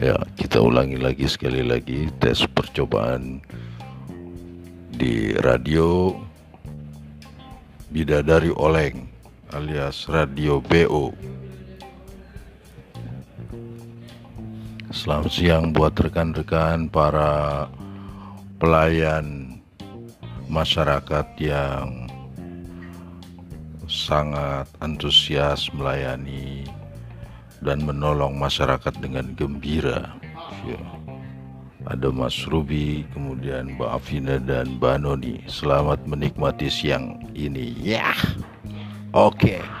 Ya, kita ulangi lagi sekali lagi tes percobaan di radio Bidadari Oleng alias Radio BO. Selamat siang buat rekan-rekan para pelayan masyarakat yang sangat antusias melayani dan menolong masyarakat dengan gembira. Ya. Ada Mas Ruby, kemudian Mbak Afina dan Mbak Noni. Selamat menikmati siang ini. Ya. Oke. Okay.